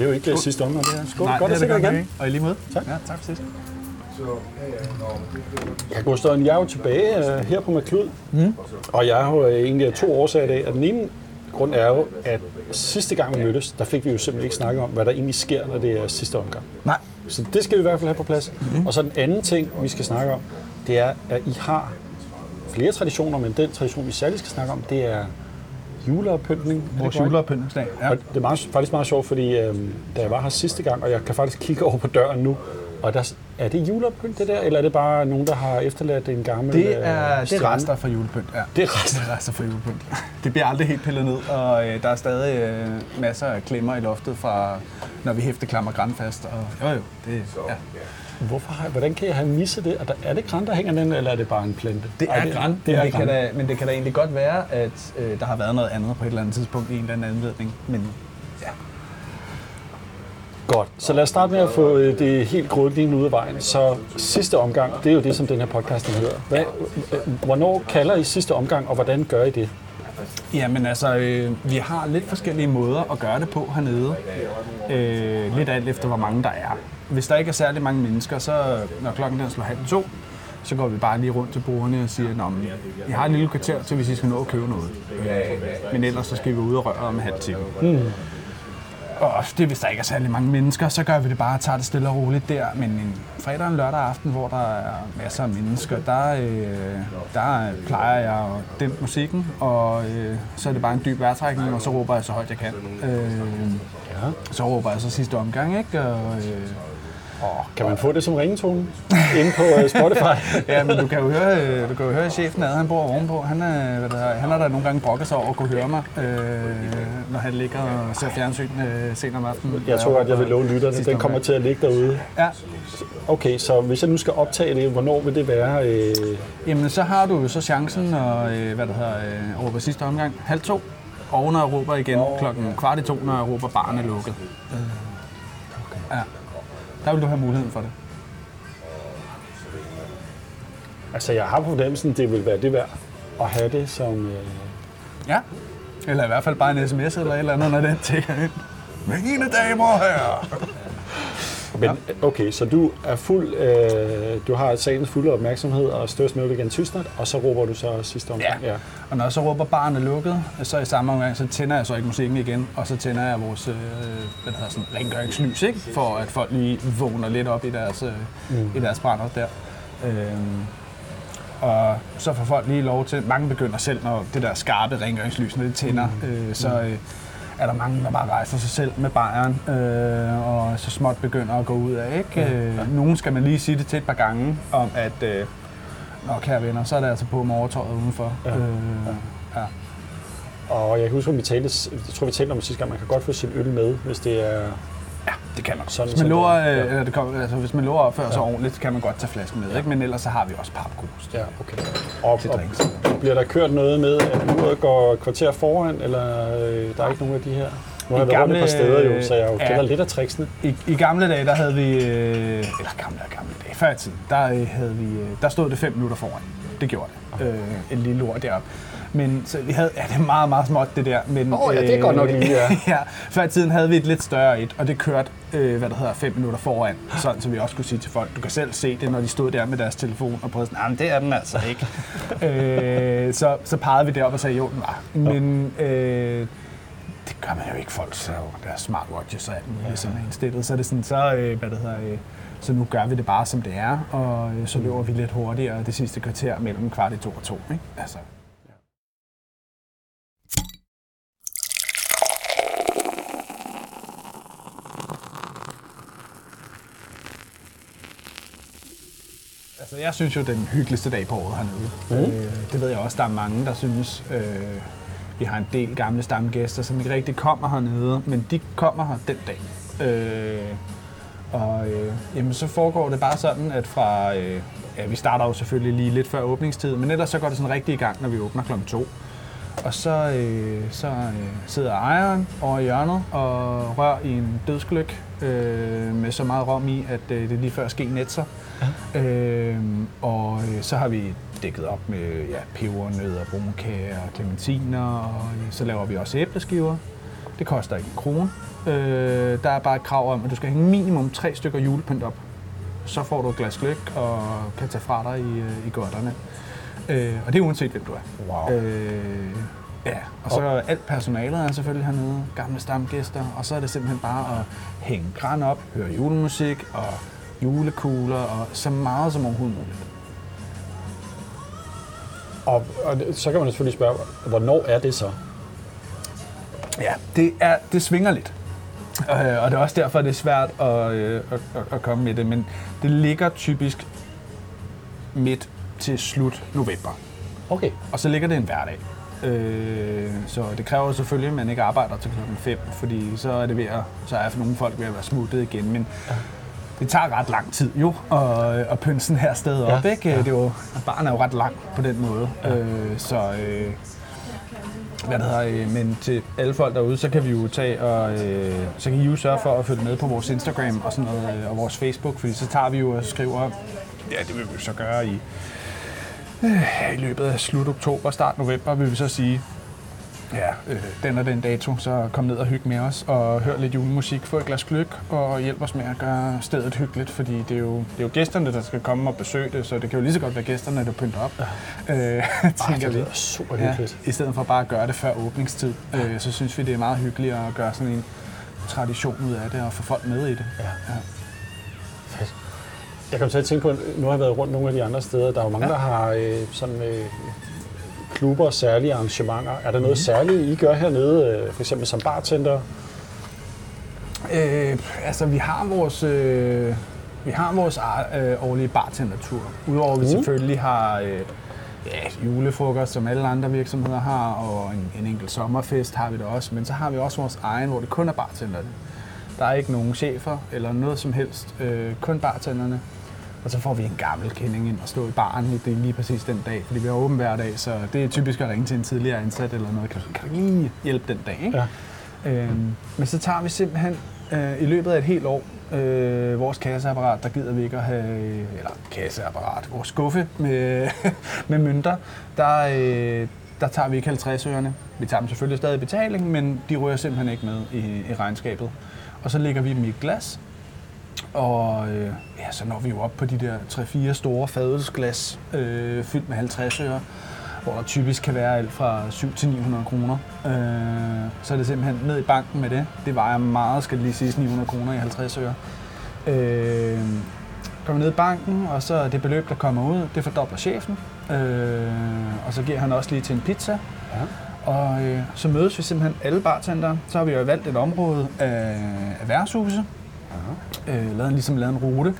Det er jo ikke det sidste omgang, det her. Skål. Nej, Godt det at se dig igen. Og i lige måde. Tak. Ja, tak for sidst. Ja, Gustav, jeg er jo tilbage uh, her på McLud, mm. og jeg har jo øh, egentlig to årsager i dag. Og den ene grund er jo, at sidste gang vi mødtes, der fik vi jo simpelthen ikke snakket om, hvad der egentlig sker, når det er sidste omgang. Nej. Så det skal vi i hvert fald have på plads. Mm. Og så den anden ting, vi skal snakke om, det er, at I har flere traditioner, men den tradition, vi særligt skal snakke om, det er juleoppyntning. Vores juleoppyntningsdag. Ja. Og det er meget, faktisk meget sjovt, fordi øhm, da jeg var her sidste gang, og jeg kan faktisk kigge over på døren nu, og der, er det julepynt det der, eller er det bare nogen, der har efterladt en gammel Det er, øh, det er rester fra julepynt, ja. Det er rester. Det er rester fra julepynt. Det bliver aldrig helt pillet ned, og øh, der er stadig øh, masser af klemmer i loftet fra, når vi hæfter klammer grænfast. Og, jo jo, det, ja. Hvorfor har, hvordan kan jeg have misset det? Er, der, er det græn, der hænger den, eller er det bare en plante? Det Ej, er græn, Det er men, det græn. kan da, men det kan da egentlig godt være, at øh, der har været noget andet på et eller andet tidspunkt i en eller anden anledning. Men ja, Godt, så lad os starte med at få øh, det helt grundlæggende ud af vejen. Så sidste omgang, det er jo det, som den her podcast hedder. Hvad, øh, hvornår kalder I sidste omgang, og hvordan gør I det? Jamen altså, øh, vi har lidt forskellige måder at gøre det på hernede. Øh, lidt alt efter, hvor mange der er. Hvis der ikke er særlig mange mennesker, så når klokken den slår halv to, så går vi bare lige rundt til brugerne og siger, at jeg har et lille kvarter til, hvis I skal nå at købe noget. Øh, men ellers så skal vi ud og røre om en halv time. Mm. Og det hvis der ikke er særlig mange mennesker, så gør vi det bare og tager det stille og roligt der. Men en fredag og en lørdag aften, hvor der er masser af mennesker, der, øh, der plejer jeg at dæmpe musikken, og øh, så er det bare en dyb vejrtrækning, og så råber jeg så højt jeg kan. Øh, så råber jeg så sidste omgang, ikke? Og, øh, Oh, kan man få det som ringetone inde på øh, Spotify? ja, men du kan jo høre, øh, du kan jo høre chefen ad, han bor ovenpå. Han, er, hvad der, han har da nogle gange brokket sig over at kunne høre mig, øh, når han ligger og ser fjernsyn øh, sent om aftenen. Jeg tror godt, jeg vil love lytterne. Den kommer til at ligge derude. Ja, Okay, så hvis jeg nu skal optage det, hvornår vil det være? Øh, Jamen, så har du så chancen, og øh, hvad der hedder, øh, råber sidste omgang, halv to, og når jeg råber igen klokken kvart i to, når jeg råber barn er lukket. Ja. Der vil du have muligheden for det. altså, jeg har på fornemmelsen, det vil være det værd at have det som... Øh, Ja. Eller i hvert fald bare en sms eller et eller andet, når den tækker ind. Mine damer og men okay, så du er fuld... Øh, du har sagens fulde opmærksomhed og størst muligt igen tystnat, og så råber du så sidste omgang. Ja. Og når jeg så råber barn er lukket, så i samme omgang, så tænder jeg så ikke musikken igen, og så tænder jeg vores øh, hvad der hedder, sådan, rengøringslys, ikke? for at folk lige vågner lidt op i deres, øh, mm. i deres brænder der. Øhm, og så får folk lige lov til, mange begynder selv, når det der skarpe rengøringslys, når det tænder, øh, så øh, er der mange, der bare rejser sig selv med bajeren, øh, og så småt begynder at gå ud af. Ikke? Øh, nogen skal man lige sige det til et par gange, om at, øh, nå kære venner, så er det altså på med overtøjet udenfor. Ja. Øh, ja. Og jeg kan huske, at vi talte, jeg tror, vi talte om sidste gang, man kan godt få sin øl med, hvis det er... ja, det kan man. Sådan, hvis, man som lover, det øh, Ja. eller det kommer, altså, hvis man lover at opføre sig ordentligt, så kan man godt tage flasken med. Ikke? Men ellers så har vi også papgrus. Ja, okay. Og, Til og drinks. bliver der kørt noget med, at uret går kvarter foran, eller øh, der er ikke nogen af de her? Nu har jeg rundt et par gamle- steder jo, så jeg jo ja. kender lidt af tricksene. I, I gamle dage, der havde vi, øh, eller gamle og gamle dage, før i tiden, der, øh, havde vi, øh, der stod det fem minutter foran. Det gjorde det. Øh, en lille ord deroppe. Men så vi havde, ja, det er meget, meget småt det der. Men, Åh, ja, det er godt nok lige, ja. ja. Før i tiden havde vi et lidt større et, og det kørte, øh, hvad der hedder, fem minutter foran. Sådan, så vi også kunne sige til folk, du kan selv se det, når de stod der med deres telefon og prøvede sådan, "Ah, men det er den altså ikke. øh, så, så pegede vi det op og sagde, jo, den var. Men øh, det gør man jo ikke. Folk så jo deres smartwatches og alt muligt, som er indstillet. Så er det sådan, så, øh, hvad det hedder, øh, så nu gør vi det bare, som det er, og øh, så løber vi lidt hurtigere det sidste kvarter mellem kvart i to og to. Ikke? Altså, Altså, jeg synes jo, det er den hyggeligste dag på året hernede. Mm. Øh, det ved jeg også, der er mange, der synes. Øh, vi har en del gamle stamgæster, som ikke rigtig kommer hernede, men de kommer her den dag. Øh, og øh, jamen, så foregår det bare sådan, at fra... Øh, ja, vi starter jo selvfølgelig lige lidt før åbningstid, men ellers så går det sådan rigtig i gang, når vi åbner klokken to. Og så, øh, så øh, sidder ejeren over i hjørnet og rører i en dødsgløk øh, med så meget rom i, at øh, det lige før sker net sig. Ja. Øh, og øh, så har vi dækket op med ja, pebernødder, brunkager og clementiner, og så laver vi også æbleskiver. Det koster ikke en krone. Øh, der er bare et krav om, at du skal hænge minimum tre stykker julepynt op. Så får du et glas gløk og kan tage fra dig i, øh, i godterne. Øh, og det er uanset, hvem du er. Wow. Øh, ja, og så er alt personalet er selvfølgelig hernede, gamle stamgæster, og så er det simpelthen bare at hænge græn op, høre julemusik og julekugler og så meget som overhovedet muligt. Og, og så kan man selvfølgelig spørge, hvornår er det så? Ja, det, er, det svinger lidt. Øh, og det er også derfor, det er svært at, øh, at, at, komme med det. Men det ligger typisk midt til slut november. Okay. Og så ligger det en hverdag. Øh, så det kræver selvfølgelig, at man ikke arbejder til klokken 5, fordi så er det ved at, så er for nogle folk ved at være smuttet igen. Men det tager ret lang tid jo at, at pynte sådan her sted op. Ja, Ikke? ja. Det er jo, barn er jo ret lang på den måde. Øh, så øh, hvad det hedder, øh, men til alle folk derude, så kan vi jo tage og øh, så kan I jo sørge for at følge med på vores Instagram og sådan noget, øh, og vores Facebook, fordi så tager vi jo og skriver, ja det vil vi så gøre i, øh, i løbet af slut oktober, start november, vil vi så sige, ja, øh, den og den dato, så kom ned og hygge med os og hør lidt julemusik, få et glas gløk og hjælp os med at gøre stedet hyggeligt, fordi det er jo, det er jo gæsterne, der skal komme og besøge det, så det kan jo lige så godt være gæsterne, der pynter op, øh, Ej, tænker det vi. lyder super Ja, hyggeligt. I stedet for bare at gøre det før åbningstid, øh, så synes vi, det er meget hyggeligt at gøre sådan en tradition ud af det og få folk med i det. Ja. Ja. Fedt. Jeg kan til at tænke på, nu har jeg været rundt nogle af de andre steder, der er jo mange, Ja. der har øh, sådan øh, klubber og særlige arrangementer. Er der noget Mhm. særligt, I gør hernede, øh, for eksempel som bartender? Øh, altså, vi har vores, øh, vi har vores øh, årlige bartendertur. Udover at vi Mm. selvfølgelig har øh, ja, julefrokost, som alle andre virksomheder har, og en, en enkelt sommerfest har vi det også. Men så har vi også vores egen, hvor det kun er bartenderne. Der er ikke nogen chefer eller noget som helst. Øh, kun bartenderne. Og så får vi en gammel kending ind og stå i baren i det lige præcis den dag, fordi vi har åben hver dag, så det er typisk at ringe til en tidligere ansat eller noget. Kan kan lige hjælpe den dag? Ikke? Ja. Øhm, men så tager vi simpelthen øh, i løbet af et helt år øh, vores kasseapparat, der gider vi ikke at have, eller kasseapparat, vores skuffe med, med mønter, der, øh, der tager vi ikke 50 ørerne. Vi tager dem selvfølgelig stadig i betaling, men de rører simpelthen ikke med i, i regnskabet. Og så lægger vi dem i et glas, og øh, ja, så når vi jo op på de der 3-4 store fadelsglas øh, fyldt med 50 øre, hvor der typisk kan være alt fra 7 til 900 kroner. Øh, så er det simpelthen ned i banken med det. Det vejer meget, skal det lige siges, 900 kroner i 50 øre. Øh, kommer ned i banken, og så det beløb, der kommer ud, det fordobler chefen. Øh, og så giver han også lige til en pizza. Ja. Og øh, så mødes vi simpelthen alle bartender. Så har vi jo valgt et område af, af værtshuse. Øh, lavet, ligesom lavet en rute.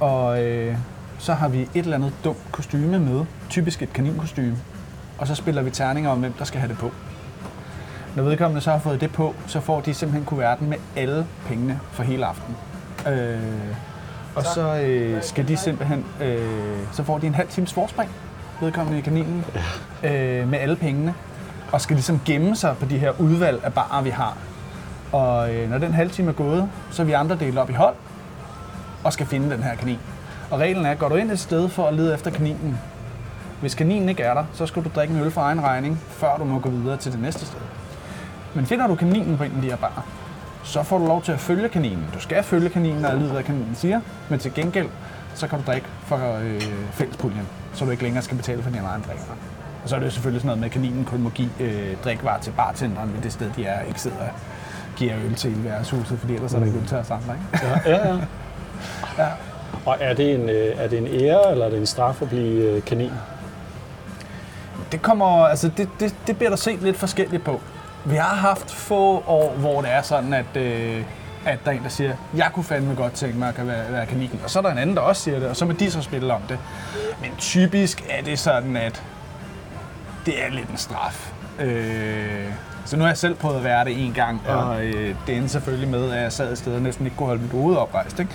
Og øh, så har vi et eller andet dumt kostyme med. Typisk et kaninkostyme. Og så spiller vi terninger om, hvem der skal have det på. Når vedkommende så har fået det på, så får de simpelthen kuverten med alle pengene for hele aftenen. Øh, og så øh, skal de simpelthen, øh, så får de en halv times forspring, vedkommende i kaninen, øh, med alle pengene. Og skal ligesom gemme sig på de her udvalg af barer, vi har. Og øh, når den halve time er gået, så er vi andre delt op i hold og skal finde den her kanin. Og reglen er, går du ind et sted for at lede efter kaninen, hvis kaninen ikke er der, så skal du drikke en øl for egen regning, før du må gå videre til det næste sted. Men finder du kaninen på en af de her barer, så får du lov til at følge kaninen. Du skal følge kaninen og lyde, hvad kaninen siger, men til gengæld, så kan du drikke for øh, fællespuljen, så du ikke længere skal betale for din egen drikker. Og så er det jo selvfølgelig sådan noget med, at kaninen kun må give øh, drikkevarer til bartenderen ved det sted, de er, ikke sidder giver øl til hele værtshuset, fordi ellers er der ikke øl til os andre. Ikke? Ja, ja, ja. Ja. Og er det, en, øh, er det en ære, eller er det en straf at blive øh, kanin? Det kommer, altså det, det, det bliver der set lidt forskelligt på. Vi har haft få år, hvor det er sådan, at, øh, at der er en, der siger, jeg kunne fandme godt tænke mig at være, være kanin. Og så er der en anden, der også siger det, og så må de så spille om det. Men typisk er det sådan, at det er lidt en straf. Øh, så nu har jeg selv prøvet at være det en gang, Ja. og øh, det endte selvfølgelig med, at jeg sad et sted og næsten ikke kunne holde mit hoved oprejst. Ikke?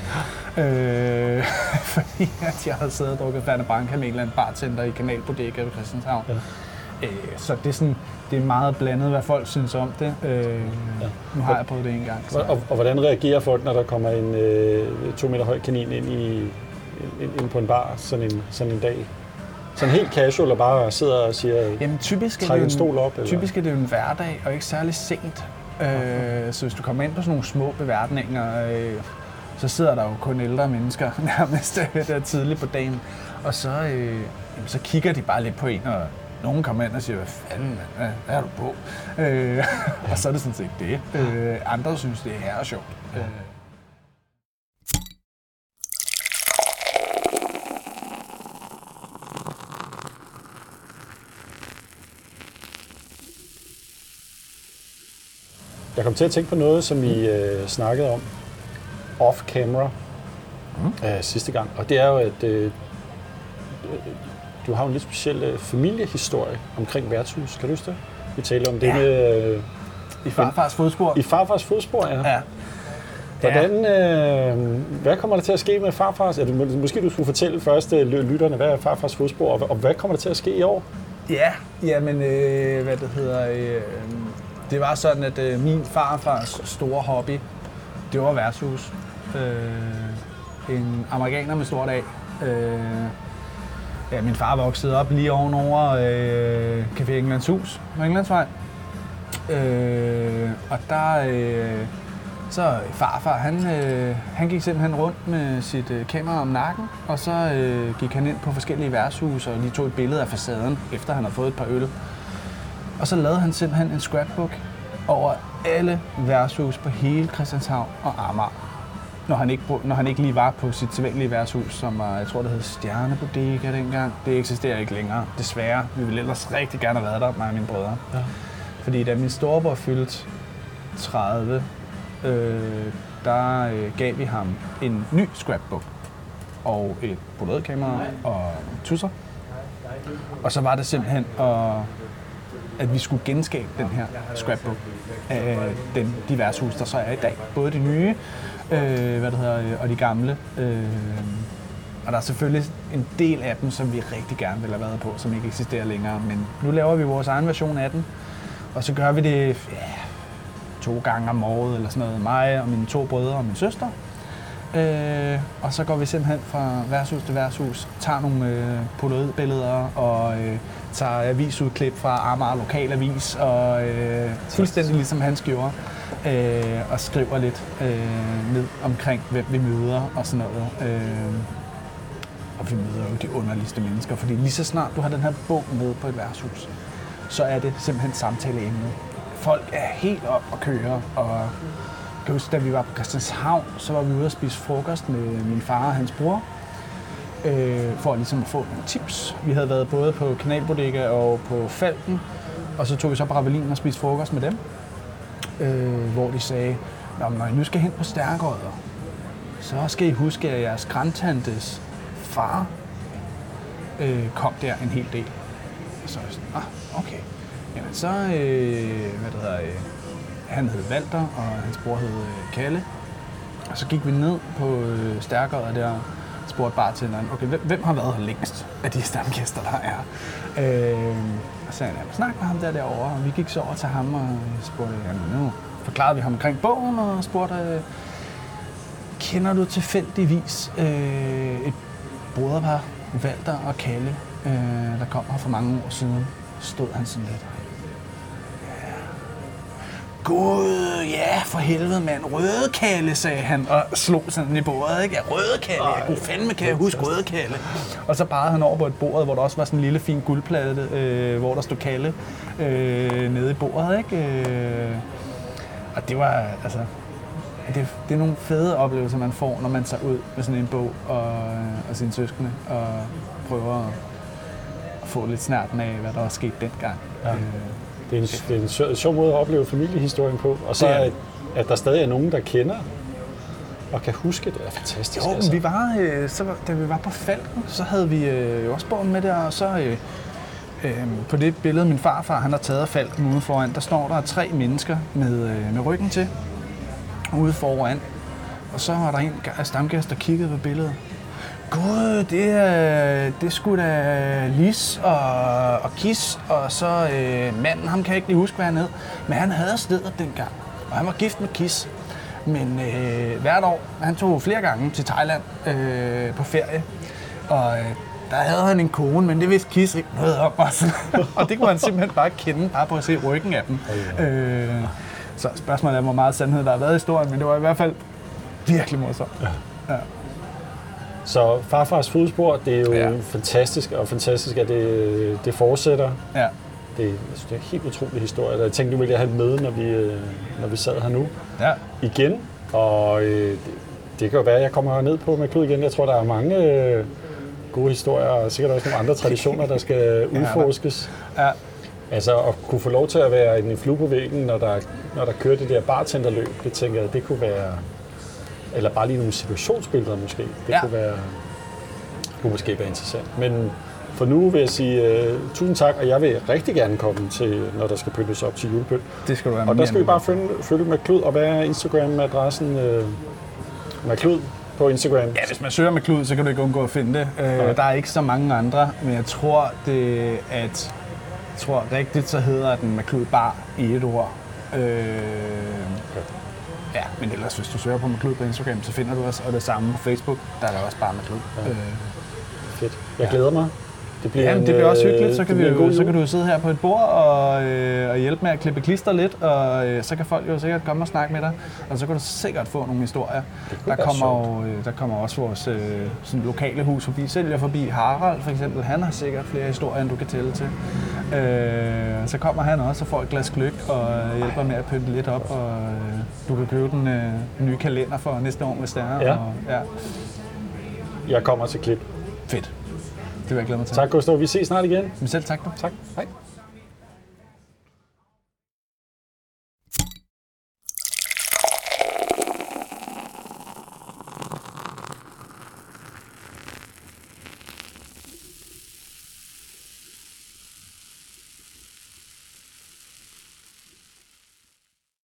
Øh, fordi at jeg havde siddet og drukket Færne Branca med en eller anden bartender i Kanalbodega ved Christianshavn. Ja. Øh, så det er, sådan, det er meget blandet, hvad folk synes om det. Øh, ja. Nu har jeg prøvet det en gang. Så. Og, og, og hvordan reagerer folk, når der kommer en øh, to meter høj kanin ind, i, ind, ind på en bar sådan en, sådan en dag? Sådan helt casual og bare sidder og siger, Jamen typisk er, det jo en stol op, eller? typisk er det jo en hverdag, og ikke særlig sent. Øh, så hvis du kommer ind på sådan nogle små beværtninger, øh, så sidder der jo kun ældre mennesker nærmest øh, der tidligt på dagen. Og så, øh, så kigger de bare lidt på en, og nogen kommer ind og siger, hvad fanden, hvad, hvad er du på? Øh, og så er det sådan set det. Øh, andre synes, det er her sjovt. Øh. Jeg kom til at tænke på noget, som I øh, snakkede om off-camera mm. øh, sidste gang. Og det er jo, at øh, du har en lidt speciel øh, familiehistorie omkring værtshus. Kan du huske det? Vi taler om det Ja. med... Øh, I farfars fodspor. I farfars fodspor, ja. Ja. Hvordan, øh, hvad kommer der til at ske med farfars? Ja, måske du skulle fortælle først øh, ly- lytterne, hvad er farfars fodspor, og, og hvad kommer der til at ske i år? Ja, jamen, øh, hvad det hedder, øh, det var sådan, at øh, min farfars store hobby, det var værtshus. Øh, en amerikaner med stort A. Øh, ja, min far voksede op lige ovenover øh, Café Englands Hus på Englandsvej. Øh, og der, øh, så farfar, han, øh, han gik simpelthen rundt med sit øh, kamera om nakken, og så øh, gik han ind på forskellige værtshuse og lige tog et billede af facaden, efter han havde fået et par øl. Og så lavede han simpelthen en scrapbook over alle værtshus på hele Christianshavn og Amager. Når han, ikke, når han ikke lige var på sit sædvanlige værtshus, som var, jeg tror, det hed Stjernebodega dengang. Det eksisterer ikke længere, desværre. Vi ville ellers rigtig gerne have været der, mig og mine brødre. Ja. Fordi da min storebror fyldte 30, øh, der øh, gav vi ham en ny scrapbook og et polaroidkamera og tusser. Og så var det simpelthen, at, at vi skulle genskabe den her scrapbook af den, diverse hus, der så er i dag. Både de nye øh, hvad det hedder, øh, og de gamle. Øh, og der er selvfølgelig en del af dem, som vi rigtig gerne vil have været på, som ikke eksisterer længere. Men nu laver vi vores egen version af den. Og så gør vi det ja, to gange om året eller sådan noget. Mig og mine to brødre og min søster. Øh, og så går vi simpelthen fra værtshus til værtshus, tager nogle øh, polaroidbilleder og øh, tager avisudklip fra Amager Lokalavis og øh, fuldstændig ligesom han gjorde. Øh, og skriver lidt øh, ned omkring, hvem vi møder og sådan noget. Øh, og vi møder jo de underligste mennesker, fordi lige så snart du har den her bog med på et værtshus, så er det simpelthen samtaleemnet. Folk er helt op og køre, og kan huske, da vi var på Christianshavn, så var vi ude og spise frokost med min far og hans bror, øh, for ligesom at få nogle tips. Vi havde været både på Kanalbodega og på Falken, og så tog vi så på Ravelin og spiste frokost med dem, øh, hvor de sagde, Nå, når I nu skal hen på Stærkodder, så skal I huske, at jeres grandtantes far øh, kom der en hel del. Og så er jeg sådan, ah, okay. Jamen så, øh, hvad det hedder, øh, han hed Walter, og hans bror hed øh, Kalle. Og så gik vi ned på øh, stærkere der spurgte bartenderen, okay, hvem, hvem har været her længst af de stamgæster, der er? Øh, og så sagde han, snak med ham der derovre, og vi gik så over til ham og spurgte, jamen nu forklarede vi ham omkring bogen og spurgte, øh, kender du tilfældigvis øh, et broderpar, Walter og Kalle, øh, der kom her for mange år siden? Stod han sådan lidt. Gud, ja, for helvede, mand. Røde Kalle, sagde han, og slog sådan i bordet, ikke? Ja, røde Kalle, jeg kunne fandme kan jeg huske røde Kalle. Og så barede han over på et bord, hvor der også var sådan en lille fin guldplade, øh, hvor der stod Kalle øh, nede i bordet, ikke? Øh, og det var, altså, det, det er nogle fede oplevelser, man får, når man tager ud med sådan en bog og, og sine søskende og prøver at, at få lidt snærten af, hvad der er sket dengang. Ja. Øh, Det er en, det er en sjov, sjov måde at opleve familiehistorien på. Og så er at, at der stadig er nogen, der kender og kan huske det, er fantastisk. Jo, altså. vi var, øh, så da vi var på Falken, så havde vi øh, også bogen med der, og så øh, øh, på det billede, min farfar han har taget af Falken ude foran, der står der tre mennesker med, øh, med ryggen til ude foran. Og så var der en af stamgæster, der kiggede på billedet. Gud, det er, det sgu da Lis og, og Kis, og så øh, manden, ham kan jeg ikke lige huske, hvad han hed, men han havde stedet dengang, og han var gift med Kis. Men øh, hvert år, han tog flere gange til Thailand øh, på ferie, og øh, der havde han en kone, men det vidste Kis ikke noget om. Og, så, og det kunne han simpelthen bare kende, bare på at se ryggen af dem. Øh, Så spørgsmålet er, hvor meget sandhed der har været i historien, men det var i hvert fald virkelig morsomt. Ja. Så farfars fodspor, det er jo Ja. ja. fantastisk, og fantastisk, at det, det fortsætter. ja. Det, jeg synes, det er en helt utrolig historie. Jeg tænkte, nu ville jeg have med, når vi, øh, når vi sad her nu ja. igen. Og øh, det, det kan jo være, at jeg kommer ned på med Klud igen. Jeg tror, der er mange øh, gode historier, og sikkert også nogle andre traditioner, der skal udforskes. ja. Altså at kunne få lov til at være en flue på væggen, når der, når der kører det der bartenderløb, det tænker jeg, det kunne være... Eller bare lige nogle situationsbilleder måske. Det Ja. kunne være kunne måske være interessant. Men for nu vil jeg sige uh, tusind tak, og jeg vil rigtig gerne komme til, når der skal pyntes op til julepynt. Det skal du være Og der skal vi bare følge, følge med Klud, og hvad er Instagram-adressen? Uh, med Klud på Instagram. Ja, hvis man søger med klud, så kan du ikke undgå at finde det. Øh, der er ikke så mange andre, men jeg tror, det, at jeg tror rigtigt, så hedder den med klud bar i et ord. Øh, ja, men ellers, hvis du søger på med klud på Instagram, så finder du os, og det samme på Facebook, der er der også bare med klud. Ja. Øh, Fedt. Jeg glæder mig. Det bliver, ja, men en, det bliver også øh, hyggeligt. Så kan, vi jo, så kan du jo sidde her på et bord og, øh, og hjælpe med at klippe klister lidt, og øh, så kan folk jo sikkert komme og snakke med dig, og så kan du sikkert få nogle historier. Der kommer, jo, øh, der kommer også vores øh, sådan lokale hus forbi, sælger forbi Harald for eksempel. Han har sikkert flere historier, end du kan tælle til. Øh, så kommer han også og får et glas gløk og hjælper med at pynte lidt op, og øh, du kan købe den øh, nye kalender for næste år, hvis det er. Ja. Og, ja. Jeg kommer til klip. Fedt. Det vil jeg glæde mig til. Tak, Gustav. Vi ses snart igen. Men selv tak du. Tak. Hej.